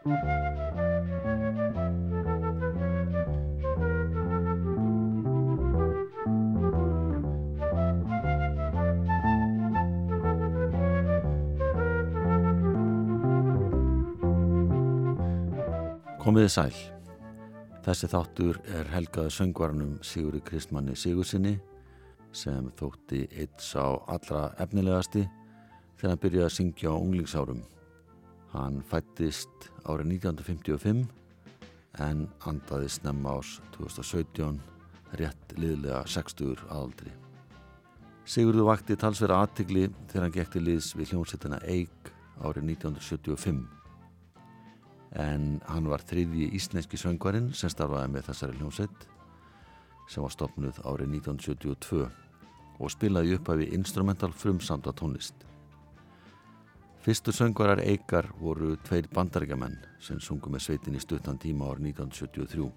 Komiði sæl. Þessi þáttur er helgaði söngvarnum Sigurði Kristmanni Sigursinni sem þótti eitt sá allra efnilegasti þegar hann byrjaði að syngja á unglingsárum. Hann fættist árið 1955 en andaði snemma ás 2017 rétt liðlega 60 aðaldri. Sigurðu vakti talsverða aðtigli þegar hann gekti liðs við hljómsettina Eik árið 1975 en hann var þriðji íslenski söngvarinn sem starfaði með þessari hljómsveit sem var stopnuð árið 1972 og spilaði upp af í instrumental frumsamta tónlist. Fyrstu söngvarar eikar voru tveir bandaríkjaman sem sungu með sveitin í stuttan tíma árið 1973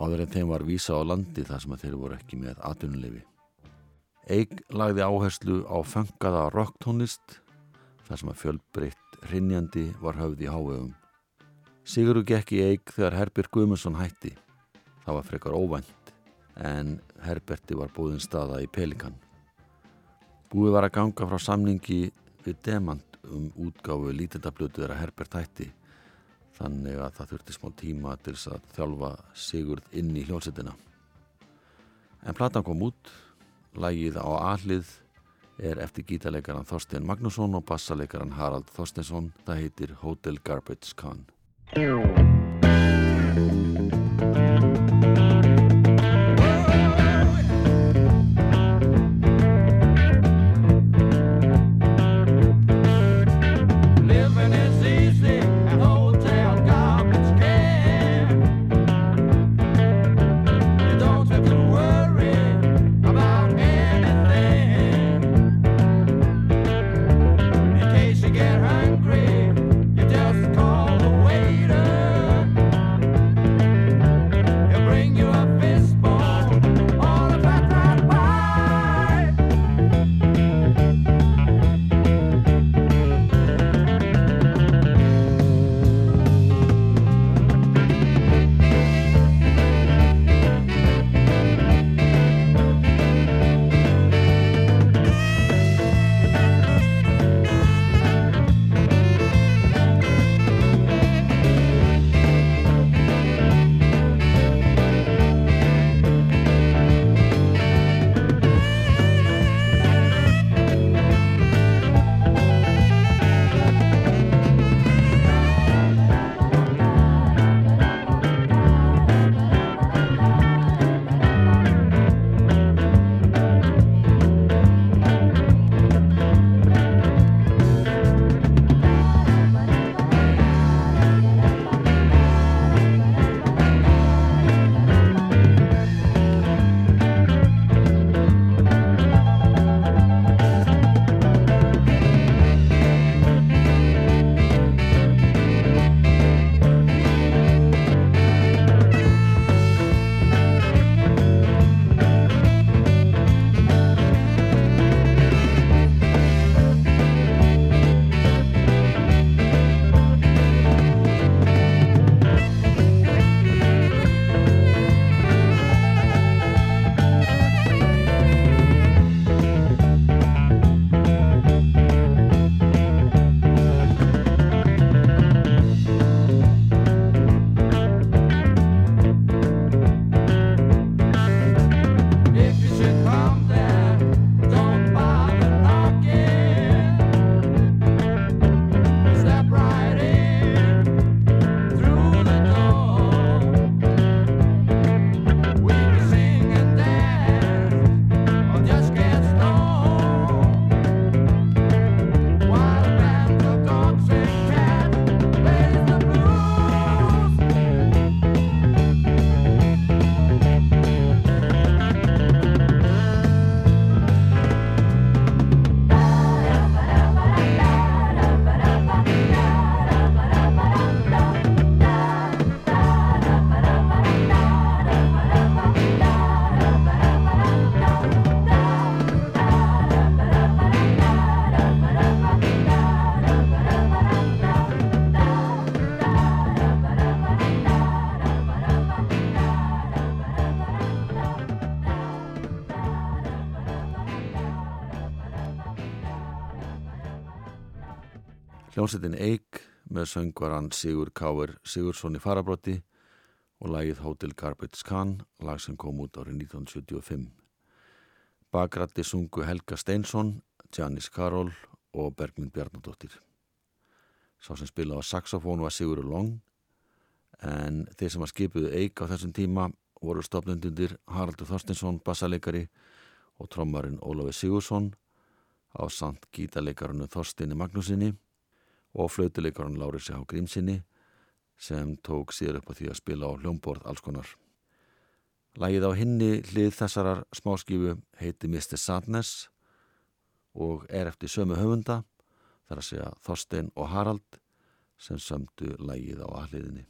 áður en þeim var vísa á landi þar sem þeir voru ekki með atvinnulefi. Eik lagði áherslu á fengaða rocktónlist þar sem að fjölbreytt rinjandi var höfð í hávegum Sigurður gekk í eig þegar Herbert Guðmundsson hætti. Það var frekar óvænt en Herberti var búinn staða í Pelikan. Búið var að ganga frá samningi við Demant um útgáfu lítildablötu þegar Herbert hætti þannig að það þurfti smá tíma til þess að þjálfa Sigurð inn í hljómsettina. En platan kom út, lægið á aðlið er eftir gítarleikaran Þorstein Magnusson og bassaleikaran Harald Þorsteinsson, það heitir Hotel Garbage Can. Hljómsettin Eik með söngvaran Sigur Káver Sigursson í farabrotti og lagið Hotel Garbage Can, lag sem kom út árið 1975. Bakrætti sungu Helga Steinsson, Janis Karol og Bergmund Bjarnadóttir. Sá sem spilaði á saxofón var Sigur Long en þeir sem að skipuðu Eik á þessum tíma voru stopnendundir Haraldur Þorstinsson, bassaleikari og trommarinn Ólafi Sigursson á samt gítaleikarinu Þorstinni Magnúsinni og flautuleikarinn Láris H. Grímsinni sem tók síður upp á því að spila á hljómborð alls konar. Lægið á hinni hlið þessarar smáskifu heiti Mr. Sadness og er eftir sömu höfunda þar að segja Þorstein og Harald sem sömdu lægið á aðliðinni.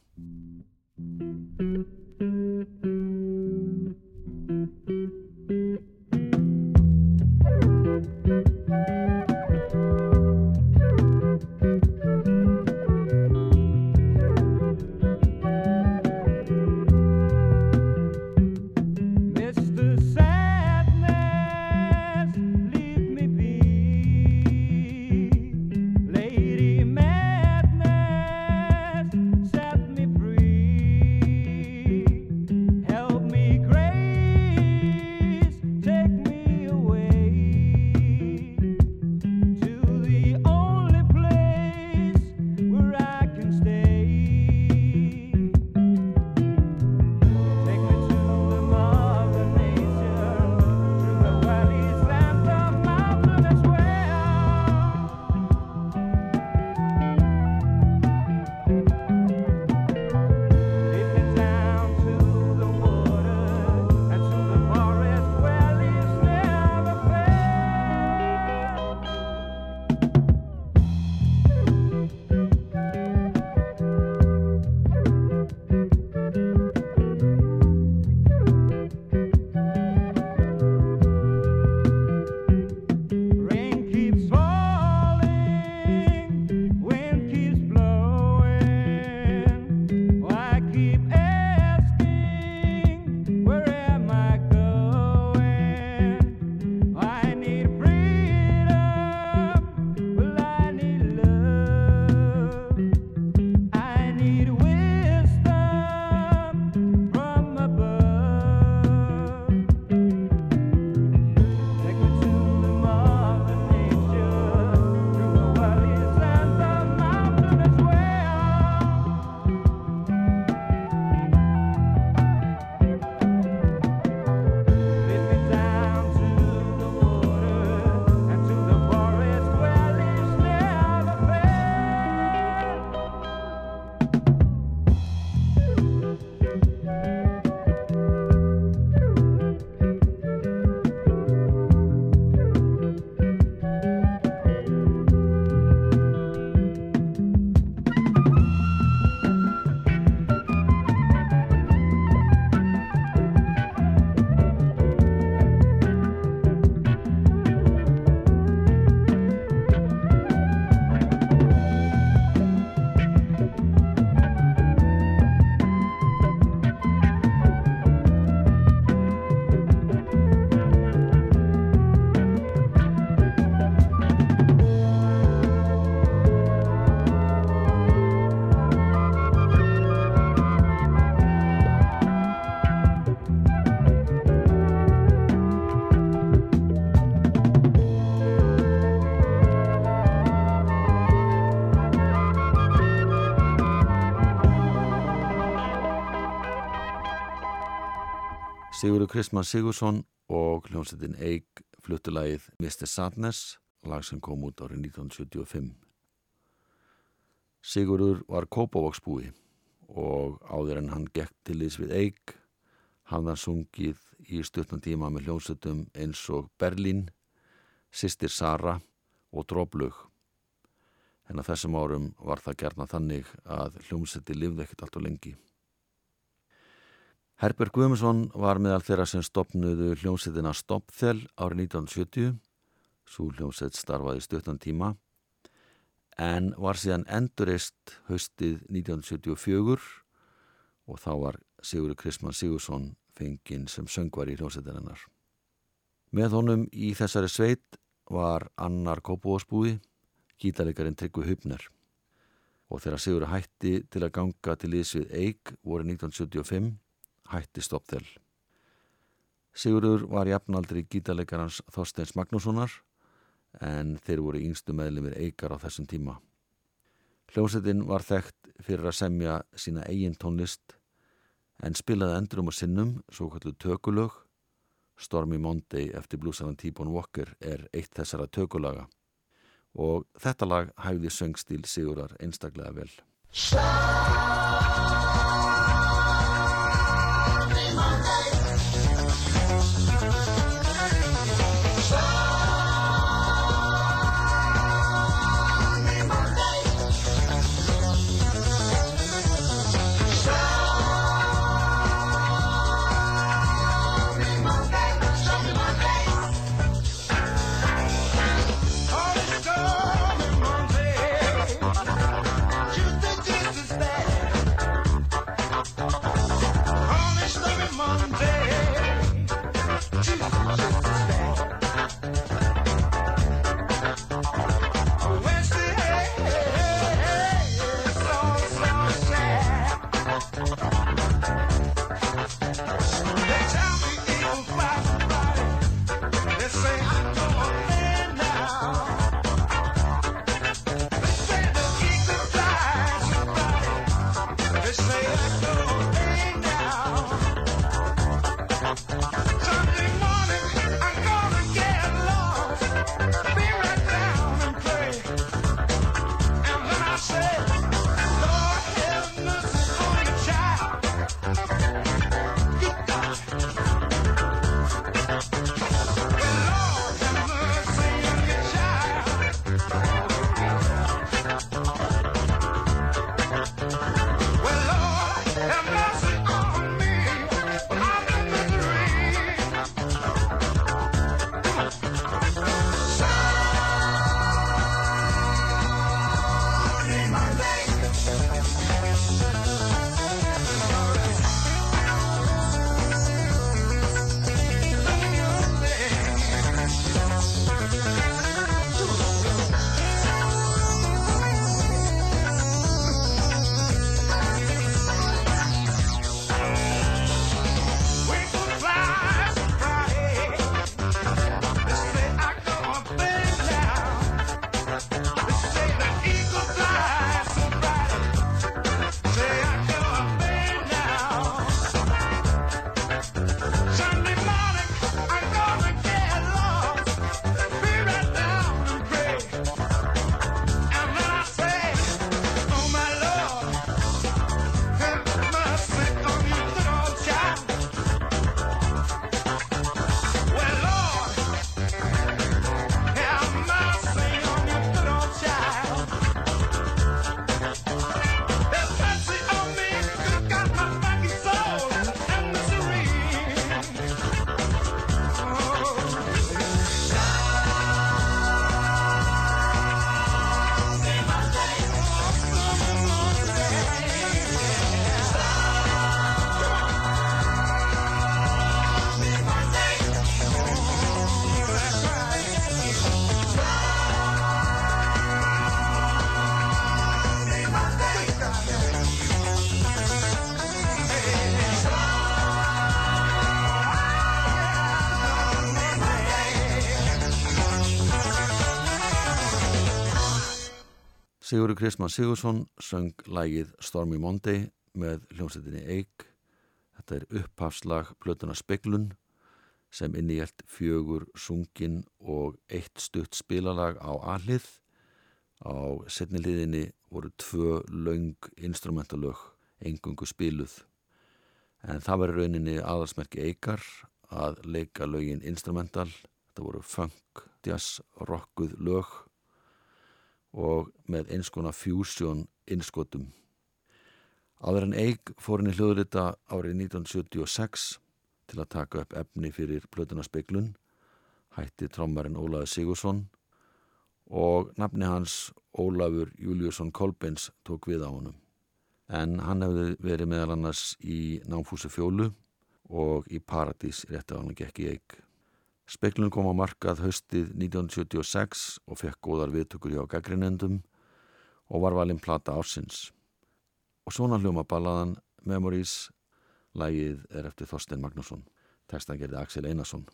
Sigurður Kristmann Sigursson og hljómsveitin Eik fluttulægið Mr. Sadness, lag sem kom út árið 1975. Sigurður var kópavóksbúi og áður en hann gekk til þess við Eik hafði hann sungið í stuttan tíma með hljómsveitum eins og Berlín, Sistir Sara og Dróblög. En að þessum árum var það gerna þannig að hljómsveiti livði ekkert allt og lengi. Herberg Guðmundsson var meðal þeirra sem stopnuðu hljómsettina Stoppþell árið 1970, svo hljómsett starfaði stuttan tíma, en var síðan endurist haustið 1974 og þá var Sigurður Kristmann Sigursson fenginn sem söngvar í hljómsettinarnar. Með honum í þessari sveit var Annar Kópúasbúi, gítarleikarin Tryggvi Hupner og þegar Sigur hætti til að ganga til ís við Eik voru 1975 hætti stoppþel. Sigurur var jafnaldri gítarleikarans Þorsteins Magnússonar en þeir voru yngstu meðlumir Eikar á þessum tíma. Hljómsettin var þekkt fyrir að semja sína eigin tónlist en spilaði endurum og sinnum svo kallu tökulög Stormy Monday eftir blúsaran T-Bone Walker er eitt þessara tökulaga og þetta lag hæfði söngstíl Sigurar einstaklega vel. Sigurður Kristmann Sigursson söng lægið Stormy Monday með hljómsveitinni Eik. Þetta er upphafslag Plötuna Speglun sem innihjælt fjögur sungin og eitt stutt spilalag á allið. Á setniliðinni voru tvö laung instrumentalög, engungu spiluð. En það var rauninni aðalsmerki Eikar að leika lögin instrumental. Þetta voru funk, jazz, rockuð lög og með eins konar fusion innskotum. Áður en Eik fór henni hljóðrita árið 1976 til að taka upp efni fyrir Plötuna Speiklun, hætti trommarinn Ólaður Sigursson og nafni hans Ólafur Júliusson Kolbens tók við á honum. En hann hefði verið meðal annars í Námfúsi fjólu og í Paradís rétt á hann gekk í Eik. Speklun kom á markað haustið 1976 og fekk góðar viðtökur hjá gaggrinendum og var valinn plata ásins. Og svona hljóma balladan Memories, lægið er eftir Þorstein Magnússon. Tekstan gerði Axel Einarsson.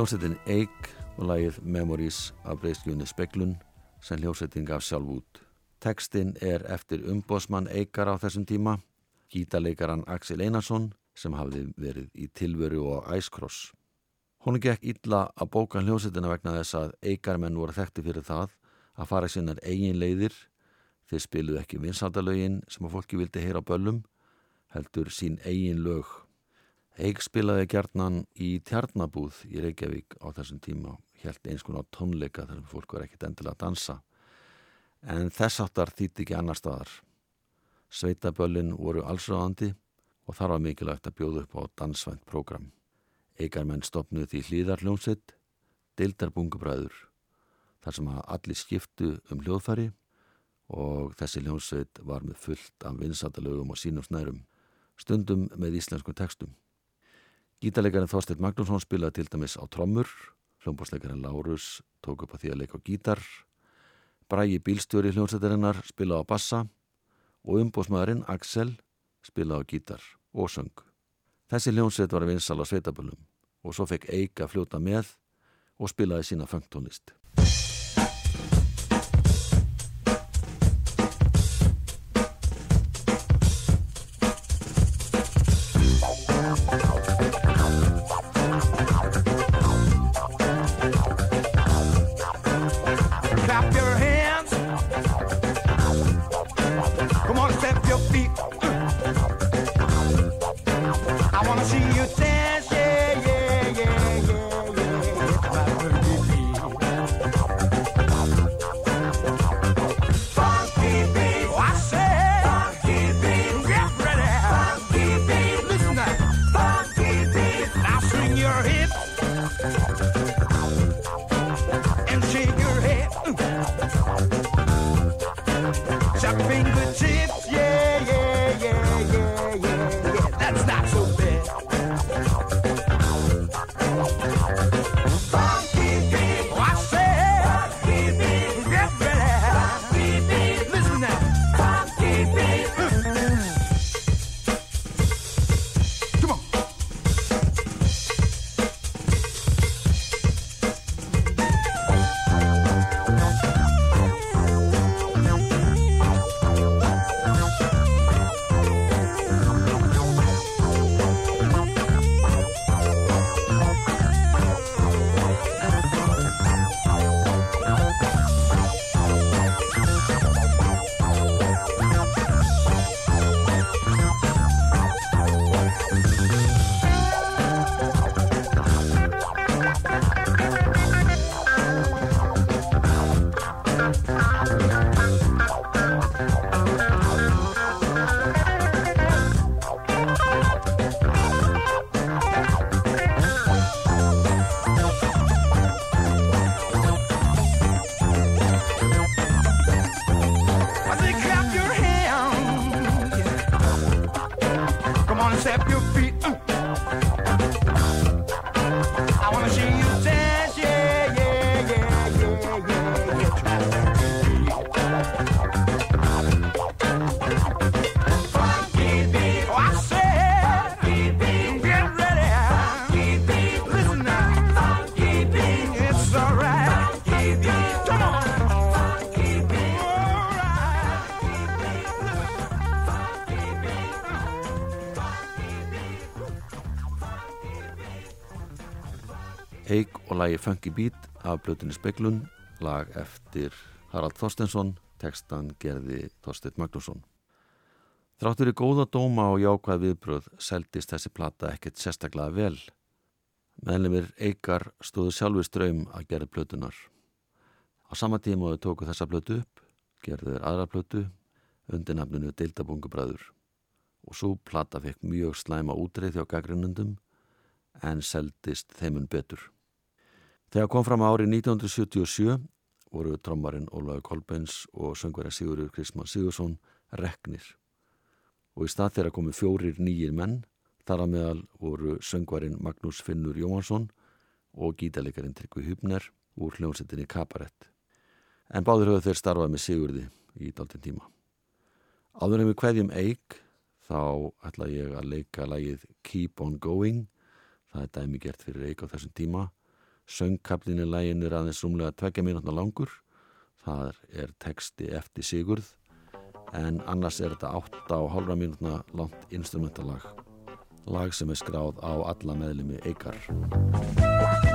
Hljómsettin Eik og lagið Memories af breyskjunni Speklun sem hljómsettin gaf sjálf út. Tekstinn er eftir umbósmann Eikar á þessum tíma, gítaleikaran Axel Einarsson sem hafði verið í tilveru og æskross. Hún gekk illa að bóka hljómsettina vegna þess að Eikarmenn voru þekkti fyrir það að fara sinnar eigin leiðir, þeir spiluð ekki vinsaldalögin sem að fólki vildi heyra böllum, heldur sín eigin lög Eik spilaði gjarnan í tjarnabúð í Reykjavík á þessum tíma helt eins konar tónleika þar sem fólk var ekkit endilega að dansa. En þess áttar þýtti ekki annar staðar. Sveitaböllin voru allsráðandi og þar var mikilvægt að bjóða upp á dansvænt prógram. Eikarmenn stopnuð því hlýðarljónsitt Deildarbungubræður þar sem að allir skiptu um hljóðfæri og þessi ljónsitt var með fullt af vinsaldalögum og sínum snærum stundum með íslenskum textum Gítarleikarinn Þorstein Magnússon spilaði til dæmis á trommur, hljómbásleikarinn Lárus tók upp að því að leika á gítar, Brægi bílstjóri hljómsættarinnar spilaði á bassa og umbósmaðurinn Axel spilaði á gítar og söng. Þessi hljómsætt var að vinsal á sveitaböllum og svo fekk Eik að fljóta með og spilaði sína fengtónlist. Funky Beat af blötunni Speklun, lag eftir Harald Þorstensson, tekstan gerði Þorstedt Magnússon. Þráttur í góða dóma og jákvæð viðbröð seldist þessi plata ekkert sérstaklega vel. Meðlemið Eikar stóðu sjálfur ströym að gera plötunar. Á sama tíma þau tóku þessa plötu upp, gerðu þeir aðra plötu undir nafninu Deildabungubræður og svo plata fekk mjög slæma útreið hjá gaggrinnundum en seldist þeimun betur. Þegar kom fram árið 1977 voru trommarinn Ólaug Kolbens og söngverðar Sigurður Kristmann Sigursson reknir og í stað þeirra komu fjórir nýjir menn þar að meðal voru söngvarinn Magnús Finnur Jóhansson og gítalegarinn Tryggvi Hübner úr hljómsettinni Kabarett. En báður höfðu þeir starfað með Sigurði í daldinn tíma. Áður við kveðjum Eik þá ætla ég að leika lagið Keep on Going það er dæmi gert fyrir Eik á þessum tíma söngkaplinni lægin er aðeins rúmlega tvekja mínútna langur. Það er texti eftir Sigurð en annars er þetta 8 á hálfa mínútna langt instrumentalag lag sem er skráð á alla meðlumi Eikar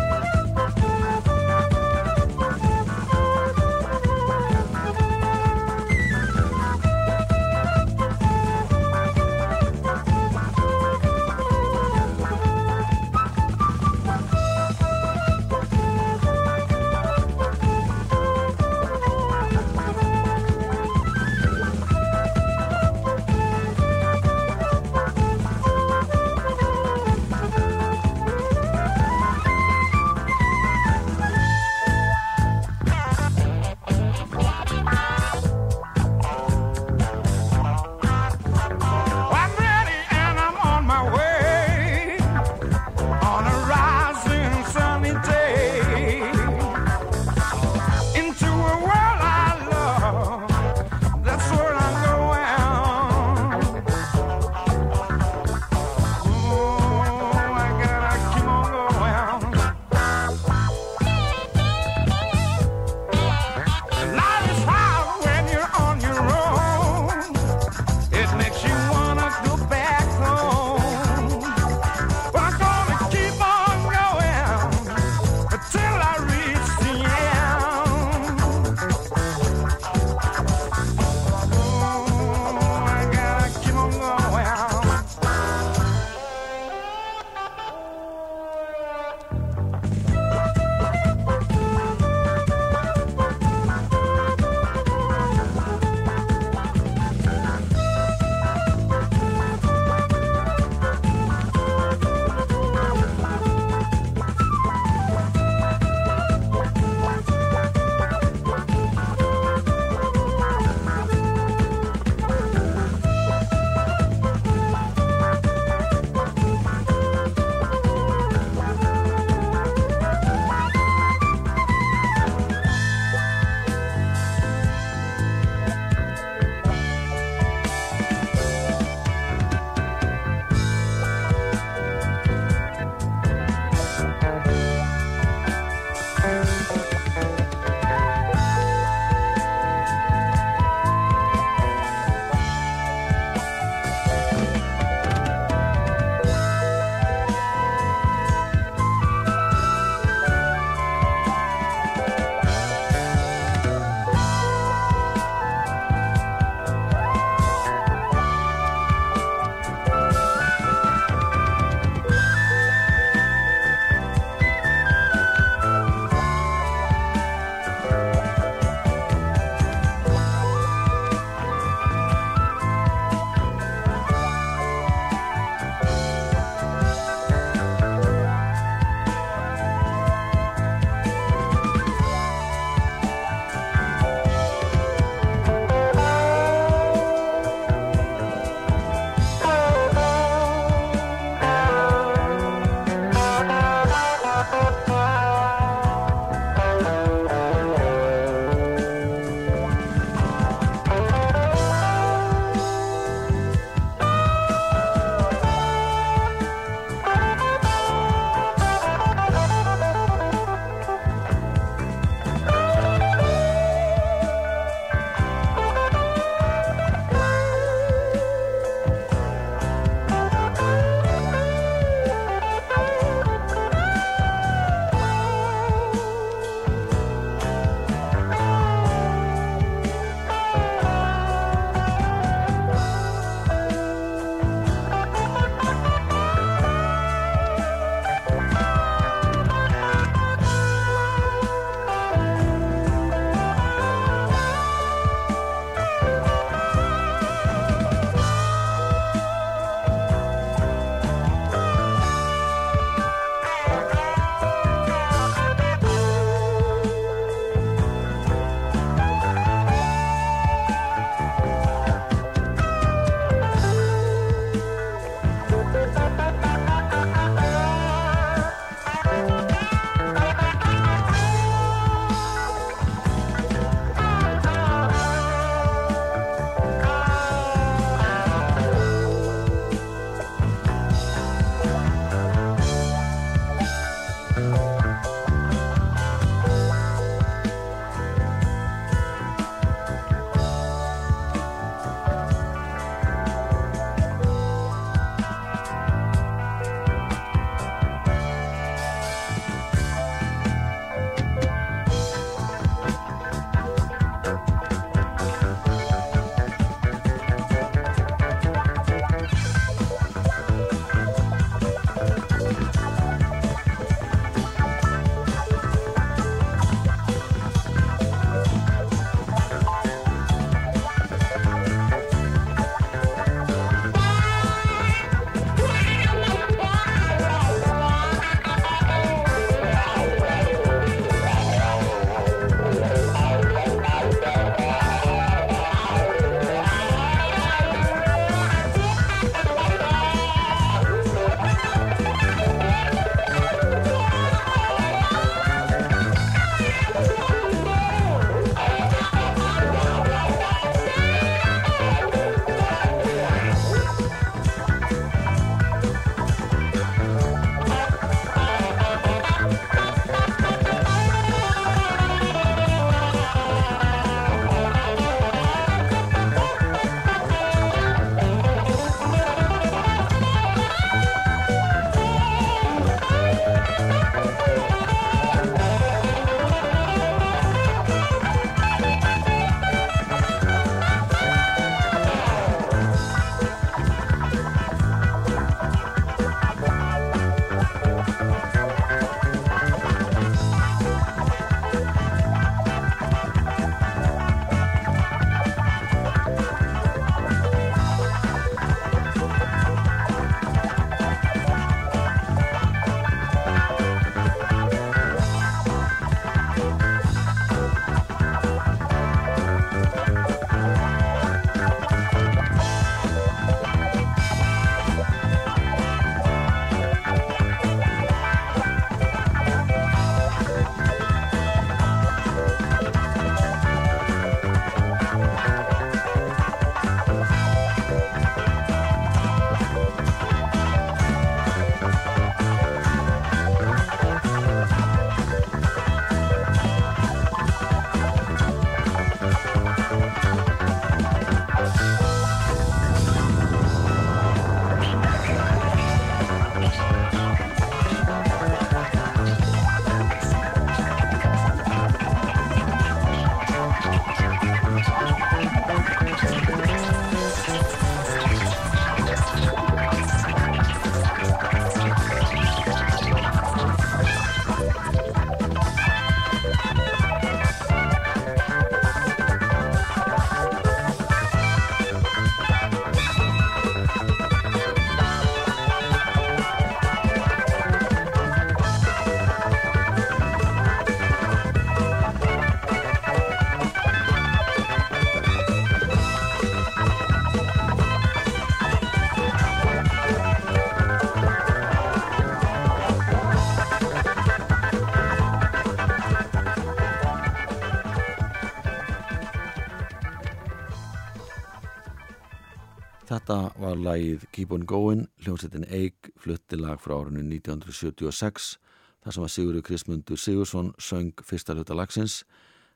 var lagið Keep on Going, hljómsettin Eik, flutti lag frá árinu 1976, þar sem að Sigurður Krismundur Sigursson söng fyrsta hluta lagsins,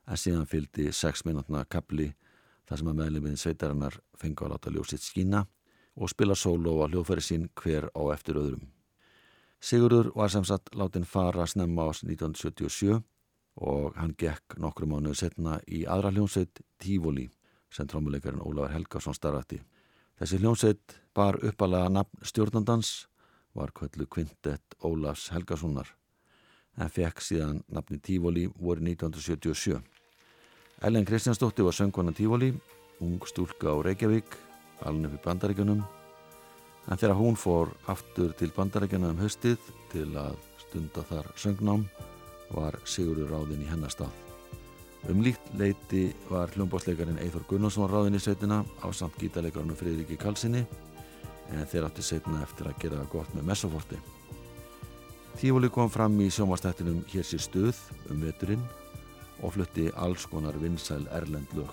en síðan fylgdi 6 minútna kapli, þar sem að meðluminn sveitarinnar fengi að láta ljósitt skína og spila sóló á hljóðfæri sín hver á eftir öðrum. Sigurður var sem sagt látin fara snemma ás 1977 og hann gekk nokkru mánuðu setna í aðra hljómsveit Tífóli sem trómuleikarinn Ólafur Helgarsson starfætti. Þessi hljómsveit bar uppalega nafn stjórnandans var kvöldu kvintett Ólafs Helgarssonar en fekk síðan nafni Tífóli voru 1977. Ellen Kristjánsdóttir var söngkona Tífóli, ung stúlka á Reykjavík, upp í bandaríkjunum en þegar hún fór aftur til bandaríkjuna um höstið til að stunda þar söngnám var Sigurður ráðin í hennastað. Um líkt leiti var hljómbásleikarin Eithor Gunnarsson ráðin í sveitina á samt gítarleikarinu Fridriki Kalsinni en þeir átti setna eftir að gera gott með messoforti. Tífóli kom fram í sjómastættinum Hér sé stuð um veturinn og flutti alls konar vinsæl Erlend lög.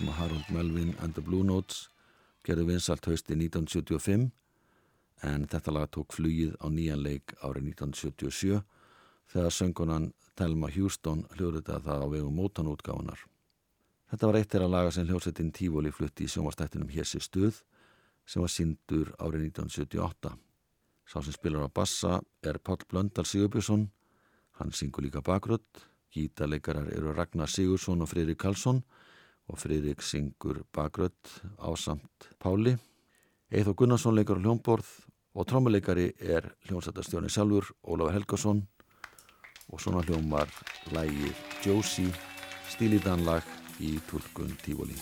Sem Harold Melvin and the Blue Notes gerði vinsalt hausti 1975 en þetta lag tók flugið á nýjan leik árið 1977 þegar söngunan Thelma Houston hljóðrita það á vegum mótanútgáðunar. Þetta var eitt er að laga sem hljóðsettin Tífóli flutti í sjónvastættinum Hessi Stuð sem var sindur árið 1978. Sá sem spilar á bassa er Páll Blöndal Sigurbjörnsson, hann syngur líka bakrödd, gítarleikarar eru Ragnar Sigursson og Fridrik Karlsson og Fridrik syngur bakrödd á samt Páli. Eithó Gunnarsson leikar á hljómborð og trommuleikari er hljómsættarstjóni sjálfur Ólafur Helgason og svona hljómar lægið Josie, stílitanlag í tulkun Tífóli.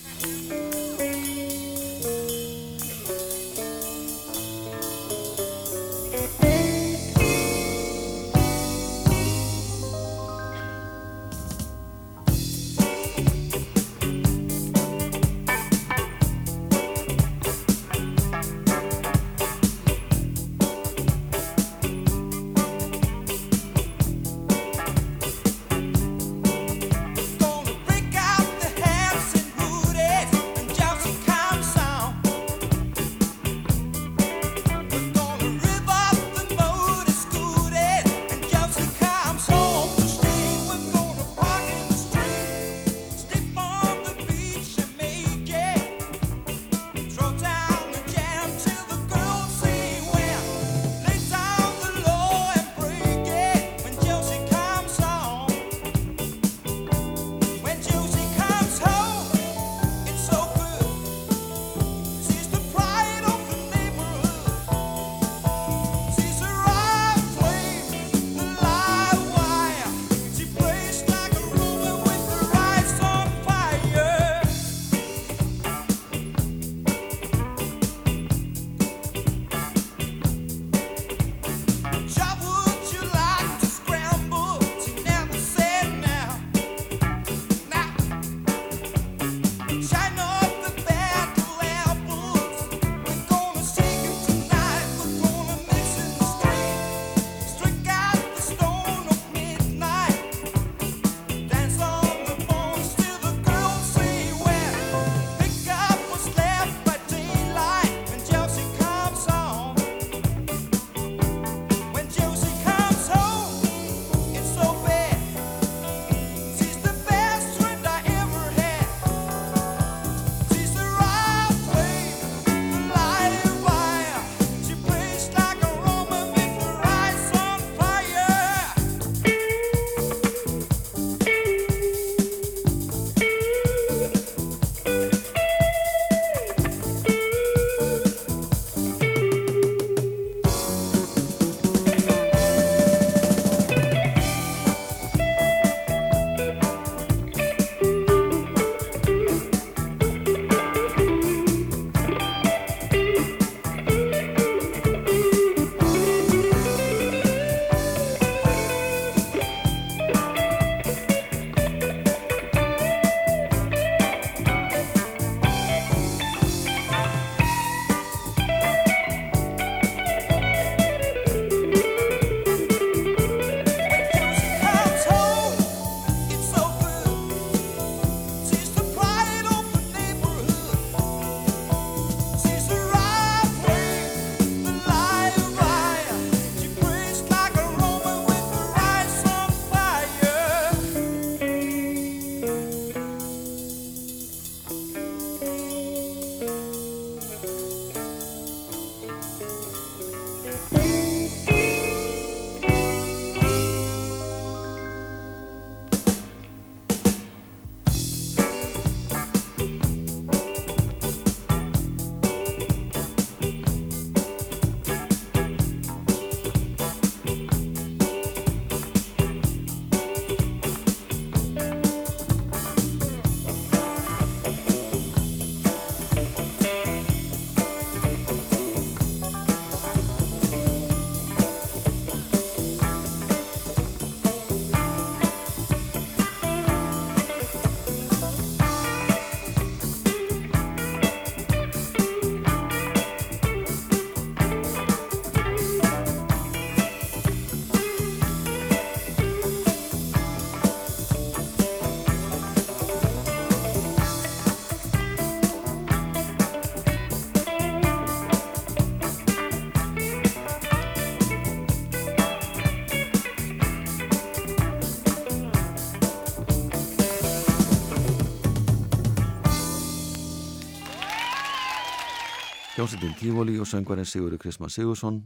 Hljómsveitin Tífóli og söngvarinn Sigurður Kristmann Sigursson.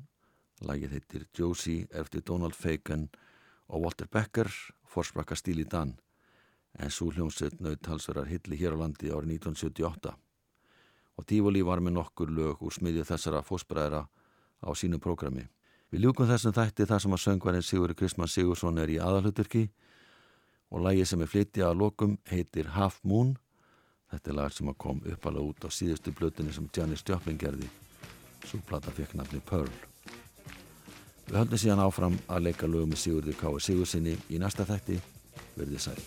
Lagið heitir Josie eftir Donald Fagan og Walter Becker, forsprakka stíl í Dan. En svo hljómsveit naut halsverðar hilli hér á landi árið 1978. Og Tífóli var með nokkur lög úr smiðju þessara fósbræðra á sínu prógrami. Við ljúkum þessum þætti þar sem að söngvarinn Sigurður Kristmann Sigursson er í aðalhuturki og lagið sem er flytja að lokum heitir Half Moon. Þetta er lag sem að kom uppalega út á síðustu blötunni sem Janis Joplin gerði. Svo plata fekk nafni Pearl. Við höldum síðan áfram að leika lögum með Sigurður K. Sigursinni í næsta þætti. Verðið sæl.